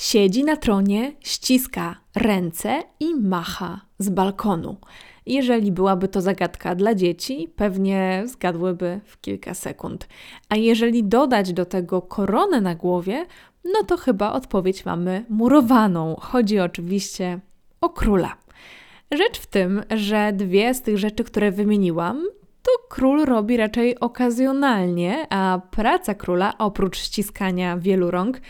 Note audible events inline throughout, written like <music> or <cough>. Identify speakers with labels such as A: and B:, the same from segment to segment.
A: Siedzi na tronie, ściska ręce i macha z balkonu. Jeżeli byłaby to zagadka dla dzieci, pewnie zgadłyby w kilka sekund. A jeżeli dodać do tego koronę na głowie, no to chyba odpowiedź mamy murowaną. Chodzi oczywiście o króla. Rzecz w tym, że dwie z tych rzeczy, które wymieniłam, to król robi raczej okazjonalnie, a praca króla, oprócz ściskania wielu rąk,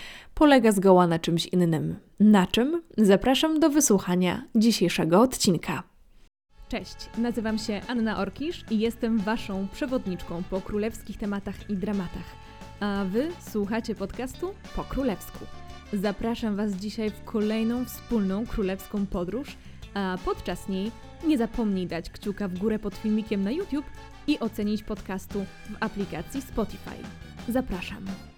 A: polega zgoła na czymś innym. Na czym? Zapraszam do wysłuchania dzisiejszego odcinka. Cześć, nazywam się Anna Orkisz i jestem Waszą przewodniczką po królewskich tematach i dramatach. A Wy słuchacie podcastu po królewsku. Zapraszam Was dzisiaj w kolejną wspólną królewską podróż, a podczas niej nie zapomnij dać kciuka w górę pod filmikiem na YouTube i ocenić podcastu w aplikacji Spotify. Zapraszam.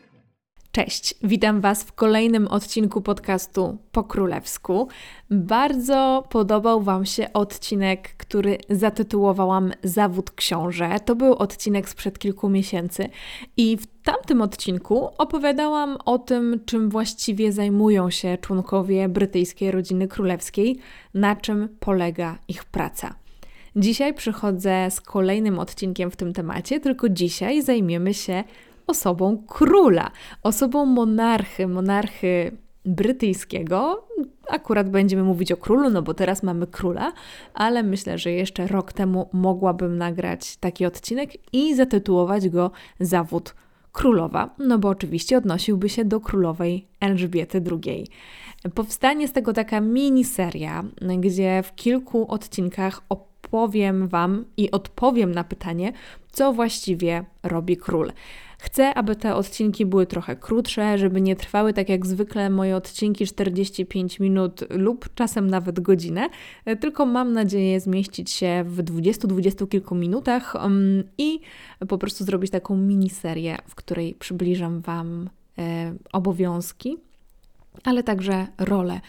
A: Cześć, witam Was w kolejnym odcinku podcastu po królewsku. Bardzo podobał Wam się odcinek, który zatytułowałam Zawód książę. To był odcinek sprzed kilku miesięcy i w tamtym odcinku opowiadałam o tym, czym właściwie zajmują się członkowie brytyjskiej rodziny królewskiej, na czym polega ich praca. Dzisiaj przychodzę z kolejnym odcinkiem w tym temacie, tylko dzisiaj zajmiemy się osobą króla, osobą monarchy, monarchy brytyjskiego. Akurat będziemy mówić o królu, no bo teraz mamy króla, ale myślę, że jeszcze rok temu mogłabym nagrać taki odcinek i zatytułować go Zawód królowa, no bo oczywiście odnosiłby się do królowej Elżbiety II. Powstanie z tego taka miniseria, gdzie w kilku odcinkach opowiem Wam i odpowiem na pytanie, co właściwie robi król. Chcę, aby te odcinki były trochę krótsze, żeby nie trwały tak jak zwykle moje odcinki 45 minut lub czasem nawet godzinę, tylko mam nadzieję zmieścić się w 20-20 kilku minutach um, i po prostu zrobić taką miniserię, w której przybliżam Wam e, obowiązki, ale także rolę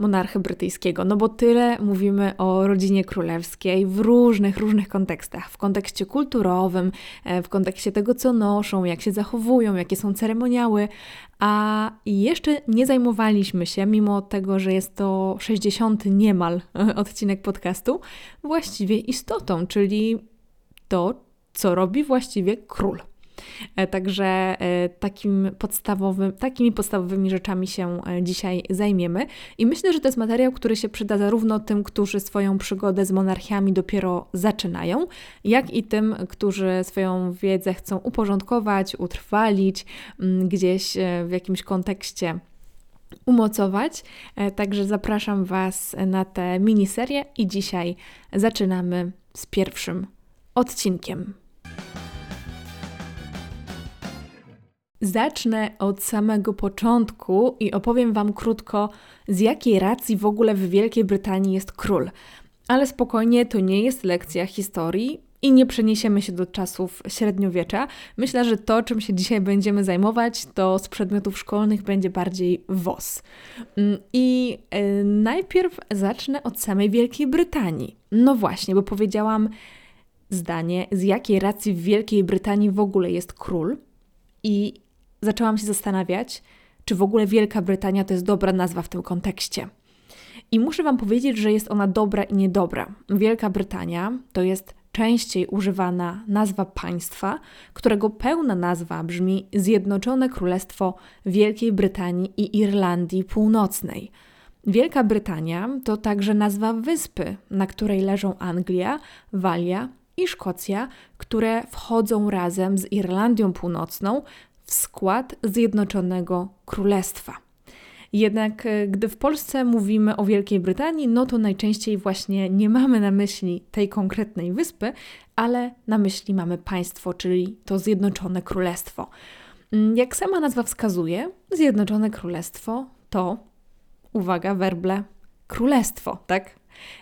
A: monarchy brytyjskiego, no bo tyle mówimy o rodzinie królewskiej w różnych, różnych kontekstach. W kontekście kulturowym, e, w kontekście tego, co noszą, jak się zachowują, jakie są ceremoniały, a jeszcze nie zajmowaliśmy się, mimo tego, że jest to 60 niemal <laughs> odcinek podcastu, właściwie istotą, czyli to, co robi właściwie król. E, także e, takim podstawowym, takimi podstawowymi rzeczami się e, dzisiaj zajmiemy. I myślę, że to jest materiał, który się przyda zarówno tym, którzy swoją przygodę z monarchiami dopiero zaczynają, jak i tym, którzy swoją wiedzę chcą uporządkować, utrwalić mm, gdzieś w jakimś kontekście umocować. Także zapraszam Was na tę miniserię i dzisiaj zaczynamy z pierwszym odcinkiem. Zacznę od samego początku i opowiem Wam krótko, z jakiej racji w ogóle w Wielkiej Brytanii jest król. Ale spokojnie, to nie jest lekcja historii i nie przeniesiemy się do czasów średniowiecza. Myślę, że to, czym się dzisiaj będziemy zajmować, to z przedmiotów szkolnych będzie bardziej WOS. Mm, I y, najpierw zacznę od samej Wielkiej Brytanii. No właśnie, bo powiedziałam zdanie, z jakiej racji w Wielkiej Brytanii w ogóle jest król. I zaczęłam się zastanawiać, czy w ogóle Wielka Brytania to jest dobra nazwa w tym kontekście. I muszę Wam powiedzieć, że jest ona dobra i niedobra. Wielka Brytania to jest częściej używana nazwa państwa, którego pełna nazwa brzmi Zjednoczone Królestwo Wielkiej Brytanii i Irlandii Północnej. Wielka Brytania to także nazwa wyspy, na której leżą Anglia, Walia i Szkocja, które wchodzą razem z Irlandią Północną w skład Zjednoczonego Królestwa. Jednak e, gdy w Polsce mówimy o Wielkiej Brytanii, no to najczęściej właśnie nie mamy na myśli tej konkretnej wyspy, ale na myśli mamy państwo, czyli to Zjednoczone Królestwo. Mm, jak sama nazwa wskazuje, Zjednoczone Królestwo to, uwaga, werble, królestwo, tak?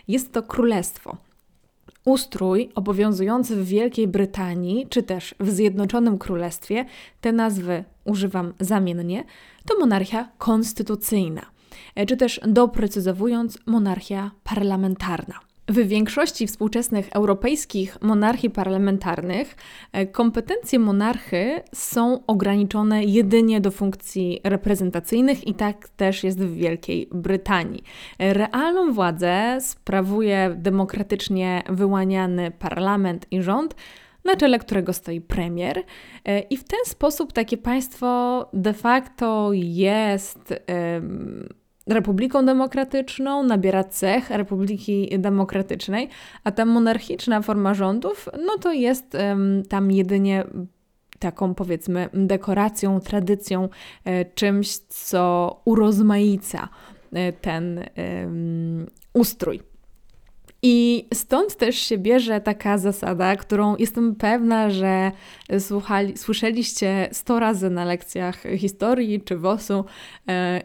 A: Jest to królestwo. Ustrój obowiązujący w Wielkiej Brytanii czy też w Zjednoczonym Królestwie, te nazwy używam zamiennie, to monarchia konstytucyjna, e, czy też doprecyzowując, monarchia parlamentarna. W większości współczesnych europejskich monarchii parlamentarnych e, kompetencje monarchy są ograniczone jedynie do funkcji reprezentacyjnych i tak też jest w Wielkiej Brytanii. Realną władzę sprawuje demokratycznie wyłaniany parlament i rząd, na czele którego stoi premier. E, I w ten sposób takie państwo de facto jest Republiką Demokratyczną, nabiera cech Republiki Demokratycznej, a ta monarchiczna forma rządów, no to jest um, tam jedynie taką powiedzmy dekoracją, tradycją, e, czymś, co urozmaica e, ten um, ustrój. I stąd też się bierze taka zasada, którą jestem pewna, że słuchali, słyszeliście 100 razy na lekcjach historii czy WOS-u e,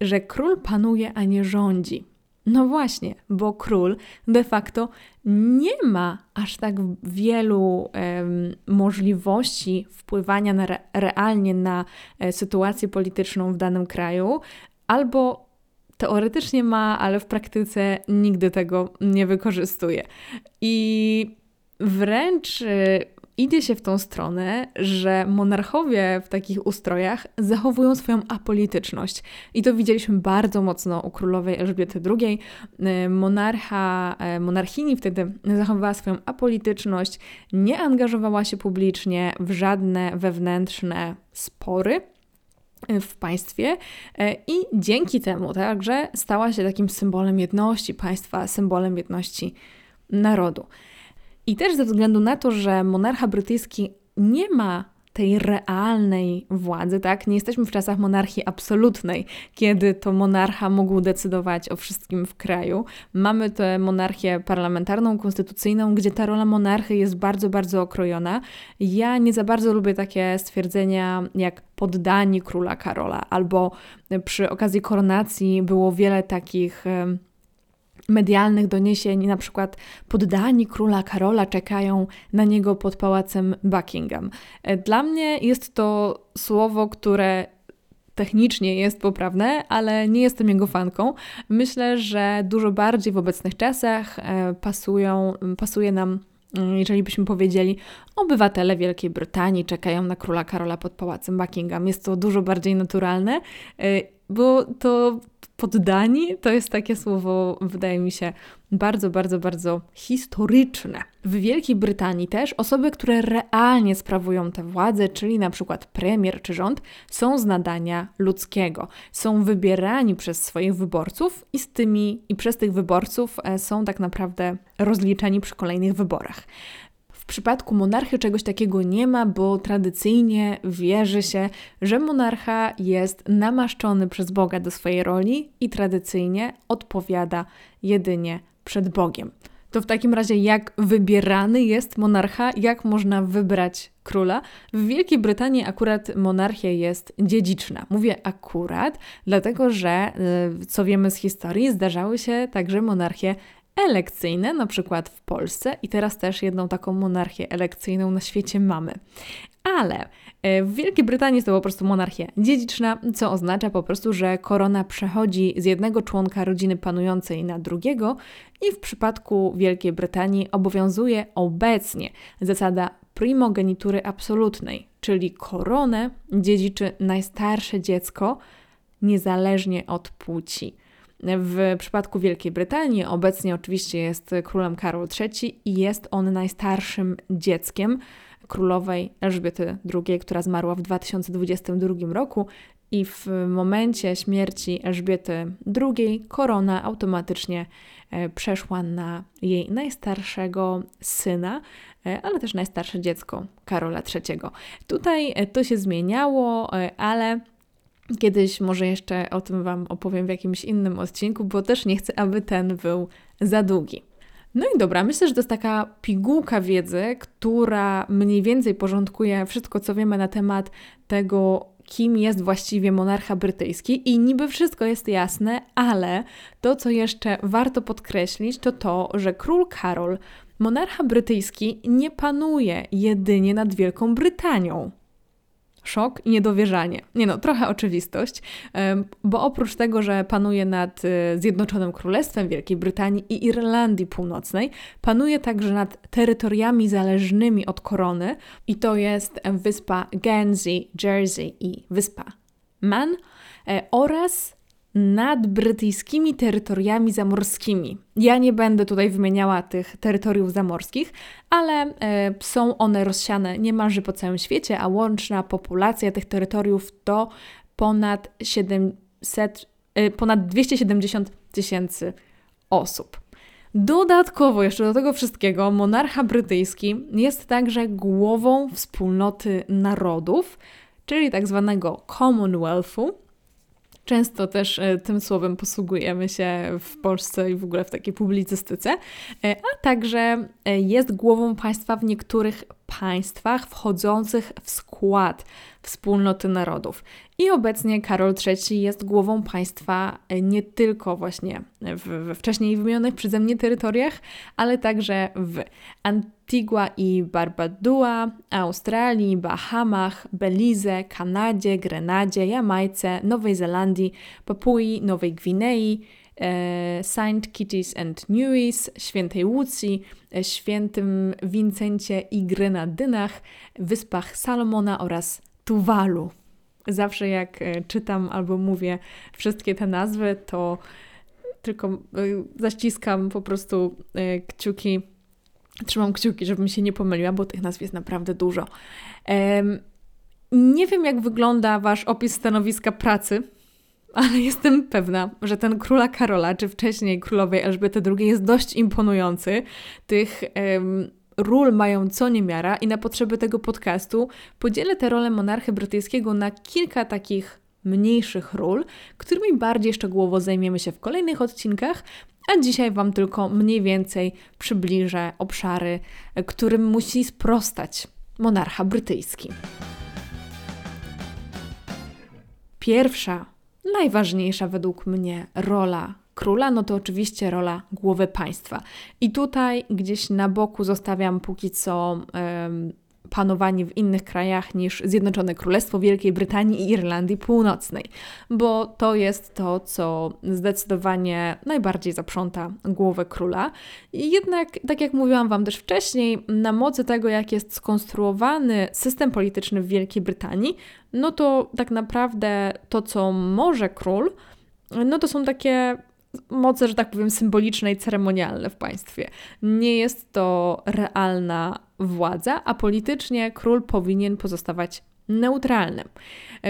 A: że król panuje, a nie rządzi. No właśnie, bo król de facto nie ma aż tak wielu możliwości wpływania na re, realnie na e, sytuację polityczną w danym kraju, albo teoretycznie ma, ale w praktyce nigdy tego nie wykorzystuje. I wręcz e, idzie się w tą stronę, że monarchowie w takich ustrojach zachowują swoją apolityczność. I to widzieliśmy bardzo mocno u królowej Elżbiety II. E, monarcha, e, monarchini wtedy zachowywała swoją apolityczność, nie angażowała się publicznie w żadne wewnętrzne spory e, w państwie i dzięki temu także stała się takim symbolem jedności państwa, symbolem jedności narodu. I też ze względu na to, że monarcha brytyjski nie ma tej realnej władzy, tak? Nie jesteśmy w czasach monarchii absolutnej, kiedy to monarcha mógł decydować o wszystkim w kraju. Mamy tę monarchię parlamentarną, konstytucyjną, gdzie ta rola monarchy jest bardzo, bardzo okrojona. Ja nie za bardzo lubię takie stwierdzenia jak poddani króla Karola, albo przy okazji koronacji było wiele takich medialnych doniesień, na przykład poddani króla Karola czekają na niego pod pałacem Buckingham. E, dla mnie jest to słowo, które technicznie jest poprawne, ale nie jestem jego fanką. Myślę, że dużo bardziej w obecnych czasach e, pasują, pasuje nam jeżeli byśmy powiedzieli, obywatele Wielkiej Brytanii czekają na króla Karola pod pałacem Buckingham. Jest to dużo bardziej naturalne, e, bo to poddani to jest takie słowo, wydaje mi się, bardzo, bardzo, bardzo historyczne. W Wielkiej Brytanii też osoby, które realnie sprawują tę władzę, czyli na przykład premier czy rząd, są z nadania ludzkiego. Są wybierani przez swoich wyborców i z tymi i przez tych wyborców e, są tak naprawdę rozliczani przy kolejnych wyborach przypadku monarchy czegoś takiego nie ma, bo tradycyjnie wierzy się, że monarcha jest namaszczony przez Boga do swojej roli i tradycyjnie odpowiada jedynie przed Bogiem. To w takim razie, jak wybierany jest monarcha, jak można wybrać króla? W Wielkiej Brytanii akurat monarchia jest dziedziczna. Mówię akurat, dlatego że, y, co wiemy z historii, zdarzały się także monarchie elekcyjne, na przykład w Polsce, i teraz też jedną taką monarchię elekcyjną na świecie mamy. Ale e, w Wielkiej Brytanii jest to po prostu monarchia dziedziczna, co oznacza po prostu, że korona przechodzi z jednego członka rodziny panującej na drugiego i w przypadku Wielkiej Brytanii obowiązuje obecnie zasada primogenitury absolutnej, czyli koronę dziedziczy najstarsze dziecko niezależnie od płci. W przypadku Wielkiej Brytanii obecnie oczywiście jest królem Karol III i jest on najstarszym dzieckiem królowej Elżbiety II, która zmarła w 2022 roku i w momencie śmierci Elżbiety II korona automatycznie e, przeszła na jej najstarszego syna, e, ale też najstarsze dziecko Karola III. Tutaj e, to się zmieniało, ale Kiedyś może jeszcze o tym Wam opowiem w jakimś innym odcinku, bo też nie chcę, aby ten był za długi. No i dobra, myślę, że to jest taka pigułka wiedzy, która mniej więcej porządkuje wszystko, co wiemy na temat tego, kim jest właściwie monarcha brytyjski i niby wszystko jest jasne, ale to, co jeszcze warto podkreślić, to to, że król Karol, monarcha brytyjski, nie panuje jedynie nad Wielką Brytanią. Szok i niedowierzanie. Nie no, trochę oczywistość, bo oprócz tego, że panuje nad e, Zjednoczonym Królestwem Wielkiej Brytanii i Irlandii Północnej, panuje także nad terytoriami zależnymi od korony i to jest wyspa Guernsey, Jersey i wyspa Man e, oraz nad brytyjskimi terytoriami zamorskimi. Ja nie będę tutaj wymieniała tych terytoriów zamorskich, ale e, są one rozsiane niemalże po całym świecie, a łączna populacja tych terytoriów to ponad 700, e, ponad 270 tysięcy osób. Dodatkowo jeszcze do tego wszystkiego monarcha brytyjski jest także głową wspólnoty narodów, czyli tak zwanego Commonwealthu, Często też e, tym słowem posługujemy się w Polsce i w ogóle w takiej publicystyce, e, a także e, jest głową państwa w niektórych państwach wchodzących w skład wspólnoty narodów. I obecnie Karol III jest głową państwa nie tylko właśnie we wcześniej wymienionych przeze mnie terytoriach, ale także w Antigua i Barbadua, Australii, Bahamach, Belize, Kanadzie, Grenadzie, Jamajce, Nowej Zelandii, Papui, Nowej Gwinei, e, Saint Kitts and Nevis, Świętej Łucji, e, Świętym Wincencie i Grenadynach, Wyspach Salomona oraz Tuwalu. Zawsze jak e, czytam albo mówię wszystkie te nazwy, to tylko zaściskam po prostu kciuki Trzymam kciuki, żebym się nie pomyliła, bo tych nazw jest naprawdę dużo. nie wiem, jak wygląda Wasz opis stanowiska pracy, ale jestem pewna, że ten króla Karola, czy wcześniej królowej Elżbiety II jest dość imponujący. Tych ról mają co niemiara i na potrzeby tego podcastu podzielę tę rolę monarchy brytyjskiego na kilka takich mniejszych ról, którymi bardziej szczegółowo zajmiemy się w kolejnych odcinkach, a dzisiaj Wam tylko mniej więcej przybliżę obszary, którym musi sprostać monarcha brytyjski. Pierwsza, najważniejsza według mnie rola króla, no to oczywiście rola głowy państwa. I tutaj gdzieś na boku zostawiam póki co panowanie w innych krajach niż Zjednoczone Królestwo Wielkiej Brytanii i Irlandii Północnej, bo to jest to, co zdecydowanie najbardziej zaprząta głowę króla. I jednak, tak jak mówiłam Wam też wcześniej, na mocy tego, jak jest skonstruowany system polityczny w Wielkiej Brytanii, no to tak naprawdę to, co może król, no to są takie moce, że tak powiem, symboliczne i ceremonialne w państwie. Nie jest to realna władza, a politycznie król powinien pozostawać neutralnym.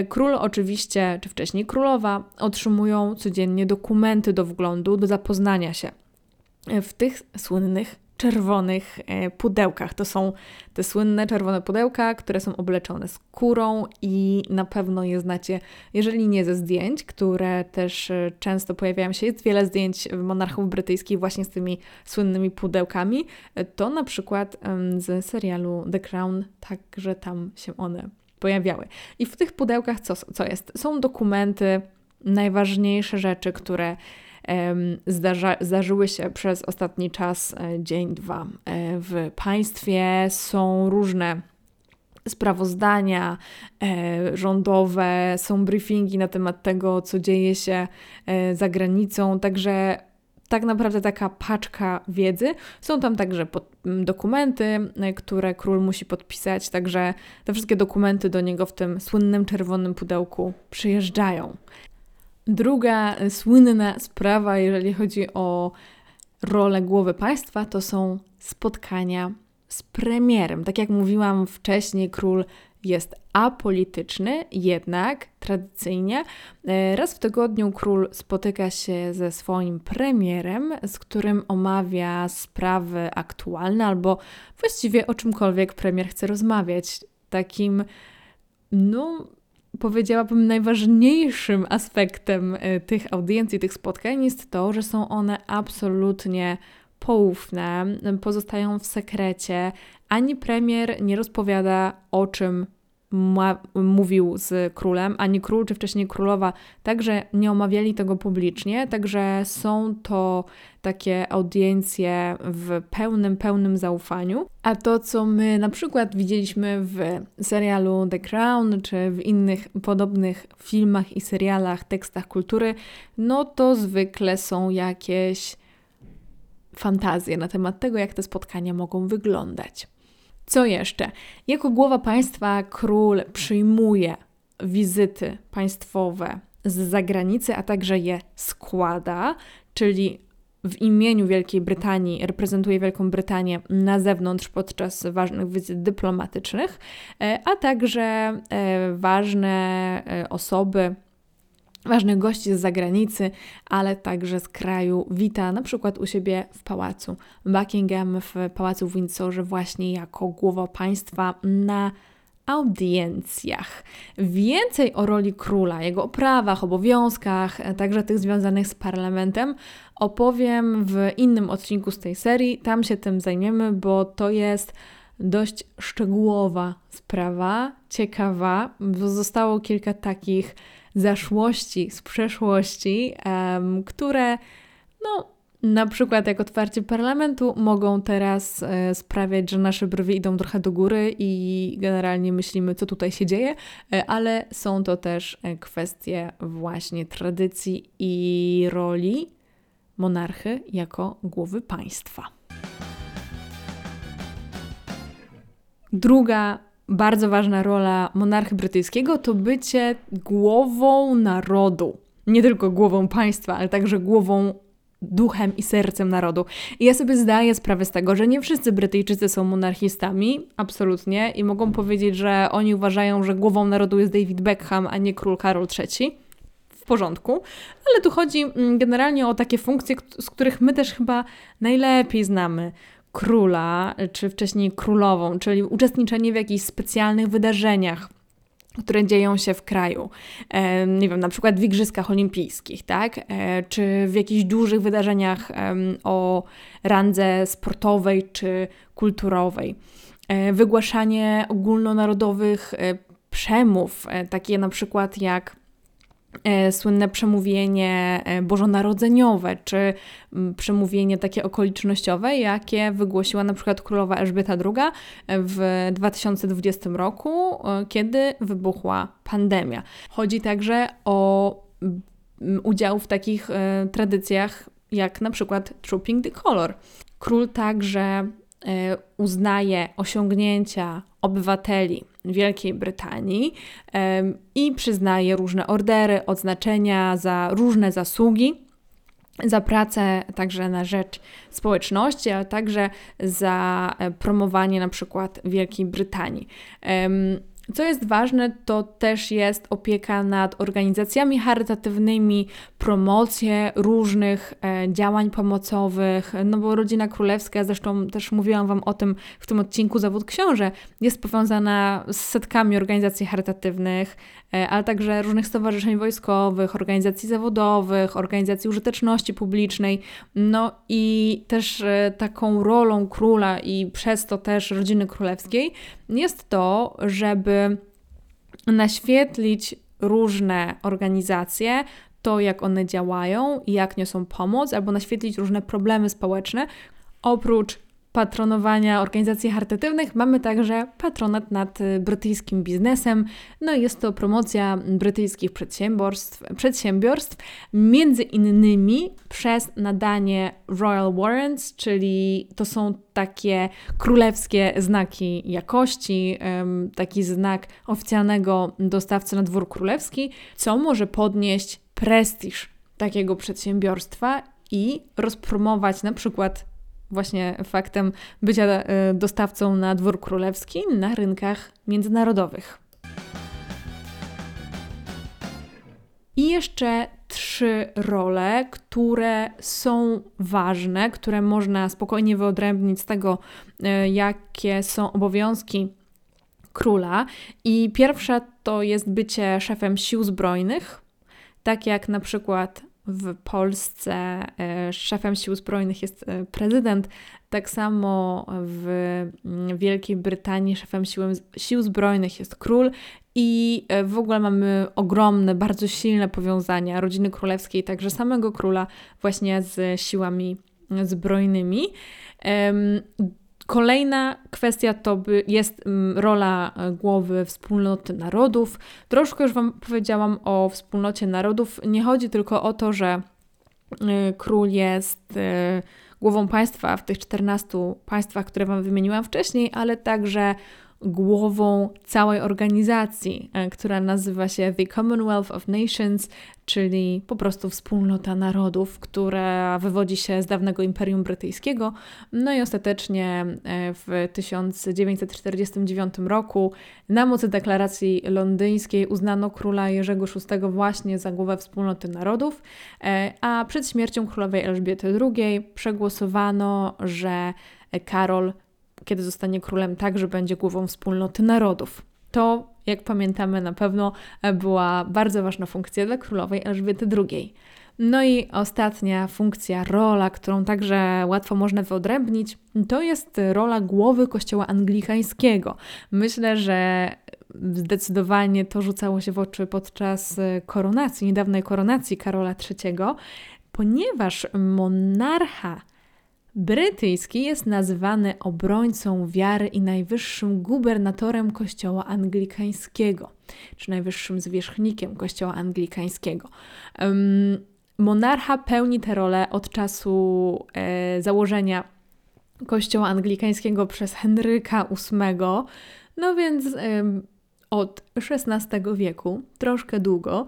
A: Król oczywiście, czy wcześniej królowa, otrzymują codziennie dokumenty do wglądu, do zapoznania się w tych słynnych czerwonych e, pudełkach. To są te słynne czerwone pudełka, które są obleczone skórą i na pewno je znacie, jeżeli nie ze zdjęć, które też e, często pojawiają się. Jest wiele zdjęć monarchów brytyjskich właśnie z tymi słynnymi pudełkami. E, to na przykład z serialu The Crown, także tam się one pojawiały. I w tych pudełkach co, co jest? Są dokumenty, najważniejsze rzeczy, które zdarza, zdarzyły się przez ostatni czas, e, dzień, dwa. E, w państwie są różne sprawozdania e, rządowe, są briefingi na temat tego, co dzieje się za granicą, także tak naprawdę taka paczka wiedzy. Są tam także pod, dokumenty, które król musi podpisać, także te wszystkie dokumenty do niego w tym słynnym czerwonym pudełku przyjeżdżają. Druga słynna sprawa, jeżeli chodzi o rolę głowy państwa, to są spotkania z premierem. Tak jak mówiłam wcześniej, król jest apolityczny, jednak tradycyjnie e, raz w tygodniu król spotyka się ze swoim premierem, z którym omawia sprawy aktualne albo właściwie o czymkolwiek premier chce rozmawiać. Takim, no, powiedziałabym, najważniejszym aspektem e, tych audiencji, tych spotkań jest to, że są one absolutnie poufne, pozostają w sekrecie. Ani premier nie rozpowiada, o czym mówił z królem, ani król czy wcześniej królowa także nie omawiali tego publicznie, także są to takie audiencje w pełnym, pełnym zaufaniu. A to, co my na przykład widzieliśmy w serialu The Crown, czy w innych podobnych filmach i serialach, tekstach kultury, no to zwykle są jakieś fantazje na temat tego, jak te spotkania mogą wyglądać. Co jeszcze? Jako głowa państwa król przyjmuje wizyty państwowe z zagranicy, a także je składa, czyli w imieniu Wielkiej Brytanii reprezentuje Wielką Brytanię na zewnątrz podczas ważnych wizyt dyplomatycznych, e, a także e, ważne e, osoby ważnych gości z zagranicy, ale także z kraju wita, na przykład u siebie w pałacu Buckingham, w pałacu w Windsorze, właśnie jako głowa państwa na audiencjach. Więcej o roli króla, jego prawach, obowiązkach, także tych związanych z parlamentem, opowiem w innym odcinku z tej serii. Tam się tym zajmiemy, bo to jest dość szczegółowa sprawa, ciekawa, bo zostało kilka takich zaszłości z przeszłości, um, które no, na przykład jak otwarcie parlamentu mogą teraz e, sprawiać, że nasze brwi idą trochę do góry i generalnie myślimy, co tutaj się dzieje, e, ale są to też e, kwestie właśnie tradycji i roli monarchy jako głowy państwa. Druga bardzo ważna rola monarchy brytyjskiego to bycie głową narodu. Nie tylko głową państwa, ale także głową duchem i sercem narodu. I ja sobie zdaję sprawę z tego, że nie wszyscy Brytyjczycy są monarchistami, absolutnie, i mogą powiedzieć, że oni uważają, że głową narodu jest David Beckham, a nie król Karol III. W porządku, ale tu chodzi mm, generalnie o takie funkcje, z których my też chyba najlepiej znamy króla, czy wcześniej królową, czyli uczestniczenie w jakichś specjalnych wydarzeniach które dzieją się w kraju. E, nie wiem, na przykład w Igrzyskach Olimpijskich, tak? E, czy w jakichś dużych wydarzeniach o randze sportowej czy kulturowej. E, wygłaszanie ogólnonarodowych przemów, takie na przykład jak E, słynne przemówienie e, bożonarodzeniowe, czy przemówienie takie okolicznościowe, jakie wygłosiła na przykład królowa Elżbieta II w 2020 roku, e, kiedy wybuchła pandemia. Chodzi także o udział w takich tradycjach, jak na przykład Trooping the Color. Król także uznaje osiągnięcia obywateli Wielkiej Brytanii i przyznaje różne ordery, odznaczenia za różne zasługi za pracę także na rzecz społeczności, ale także za e, promowanie na przykład Wielkiej Brytanii. Co jest ważne, to też jest opieka nad organizacjami charytatywnymi, promocje różnych e, działań pomocowych, no bo Rodzina Królewska, zresztą też mówiłam Wam o tym w tym odcinku Zawód Książę, jest powiązana z setkami organizacji charytatywnych, ale także różnych stowarzyszeń wojskowych, organizacji zawodowych, organizacji użyteczności publicznej, no i też e, taką rolą króla i przez to też rodziny królewskiej jest to, żeby naświetlić różne organizacje, to jak one działają i jak niosą pomoc, albo naświetlić różne problemy społeczne, oprócz patronowania organizacji charytatywnych mamy także patronat nad y, brytyjskim biznesem. No jest to promocja brytyjskich przedsiębiorstw, przedsiębiorstw między innymi przez nadanie Royal Warrants, czyli to są takie królewskie znaki jakości, taki znak oficjalnego dostawcy na dwór królewski, co może podnieść prestiż takiego przedsiębiorstwa i rozpromować na przykład właśnie faktem bycia e, dostawcą na dwór królewski na rynkach międzynarodowych. I jeszcze trzy role, które są ważne, które można spokojnie wyodrębnić z tego, e, jakie są obowiązki króla. I pierwsza to jest bycie szefem sił zbrojnych, tak jak na przykład w Polsce e, szefem sił zbrojnych jest e, prezydent, tak samo w mm, Wielkiej Brytanii szefem sił, sił zbrojnych jest król i e, w ogóle mamy ogromne, bardzo silne powiązania rodziny królewskiej, także samego króla właśnie z siłami zbrojnymi. Kolejna kwestia to by jest mm, rola e, głowy wspólnoty narodów. Troszkę już Wam powiedziałam o wspólnocie narodów. Nie chodzi tylko o to, że e, król jest e, głową państwa w tych 14 państwach, które Wam wymieniłam wcześniej, ale także głową całej organizacji, e, która nazywa się The Commonwealth of Nations, czyli po prostu wspólnota narodów, która wywodzi się z dawnego Imperium Brytyjskiego. No i ostatecznie e, w 1949 roku na mocy deklaracji londyńskiej uznano króla Jerzego VI właśnie za głowę wspólnoty narodów, e, a przed śmiercią królowej Elżbiety II przegłosowano, że Karol kiedy zostanie królem, także będzie głową wspólnoty narodów. To, jak pamiętamy, na pewno była bardzo ważna funkcja dla królowej Elżbiety II. No i ostatnia funkcja, rola, którą także łatwo można wyodrębnić, to jest rola głowy kościoła anglikańskiego. Myślę, że zdecydowanie to rzucało się w oczy podczas koronacji, niedawnej koronacji Karola III, ponieważ monarcha Brytyjski jest nazywany obrońcą wiary i najwyższym gubernatorem Kościoła Anglikańskiego, czy najwyższym zwierzchnikiem Kościoła Anglikańskiego. Monarcha pełni tę rolę od czasu e, założenia Kościoła Anglikańskiego przez Henryka VIII, no więc e, od XVI wieku, troszkę długo.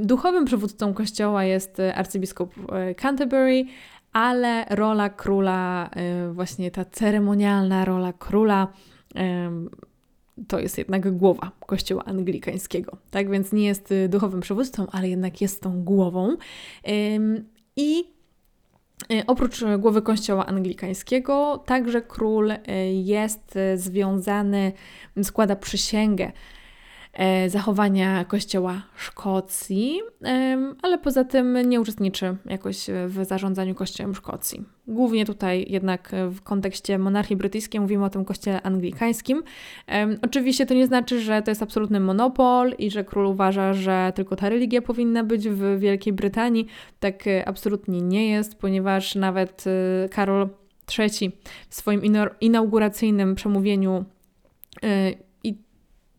A: Duchowym przywódcą kościoła jest arcybiskup e, Canterbury, ale rola króla, y, właśnie ta ceremonialna rola króla, to jest jednak głowa kościoła anglikańskiego. Tak więc nie jest y, duchowym przywódcą, ale jednak jest tą głową. I y, Oprócz głowy kościoła anglikańskiego, także król jest związany, składa przysięgę zachowania Kościoła Szkocji, ale poza tym nie uczestniczy jakoś w zarządzaniu Kościołem Szkocji. Głównie tutaj jednak w kontekście monarchii brytyjskiej mówimy o tym kościele anglikańskim. Oczywiście to nie znaczy, że to jest absolutny monopol i że król uważa, że tylko ta religia powinna być w Wielkiej Brytanii. Tak e, absolutnie nie jest, ponieważ nawet e, Karol III w swoim inauguracyjnym przemówieniu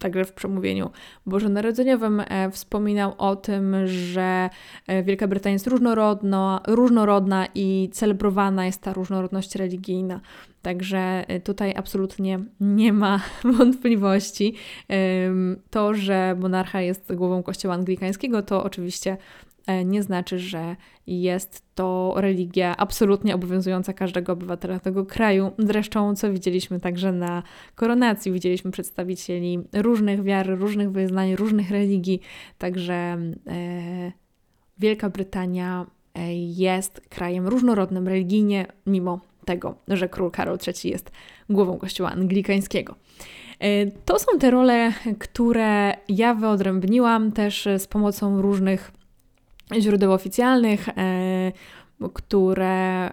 A: także w przemówieniu bożonarodzeniowym e, wspominał o tym, że e, Wielka Brytania jest różnorodna, różnorodna i celebrowana jest ta różnorodność religijna. Także e, tutaj absolutnie nie ma <laughs> wątpliwości. To, że monarcha jest głową kościoła anglikańskiego, to oczywiście nie znaczy, że jest to religia absolutnie obowiązująca każdego obywatela tego kraju. Zresztą, co widzieliśmy także na koronacji, widzieliśmy przedstawicieli różnych wiar, różnych wyznań, różnych religii, także e, Wielka Brytania e, jest krajem różnorodnym religijnie, mimo tego, że król Karol III jest głową kościoła anglikańskiego. E, to są te role, które ja wyodrębniłam też z pomocą różnych źródeł oficjalnych, e, które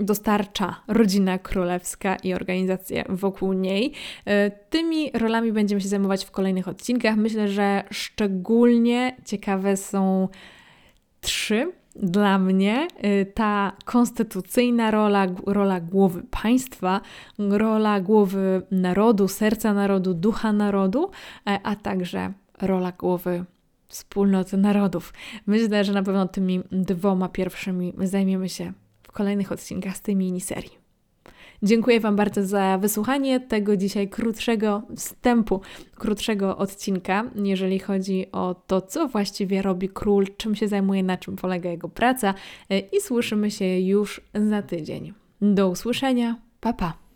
A: dostarcza rodzina królewska i organizacje wokół niej. E, tymi rolami będziemy się zajmować w kolejnych odcinkach. Myślę, że szczególnie ciekawe są trzy dla mnie e, ta konstytucyjna rola, rola głowy państwa, rola głowy narodu, serca narodu, ducha narodu, a także rola głowy wspólnoty narodów. Myślę, że na pewno tymi dwoma pierwszymi zajmiemy się w kolejnych odcinkach z tej miniserii. Dziękuję Wam bardzo za wysłuchanie tego dzisiaj krótszego wstępu, krótszego odcinka, jeżeli chodzi o to, co właściwie robi król, czym się zajmuje, na czym polega jego praca i słyszymy się już za tydzień. Do usłyszenia, pa pa!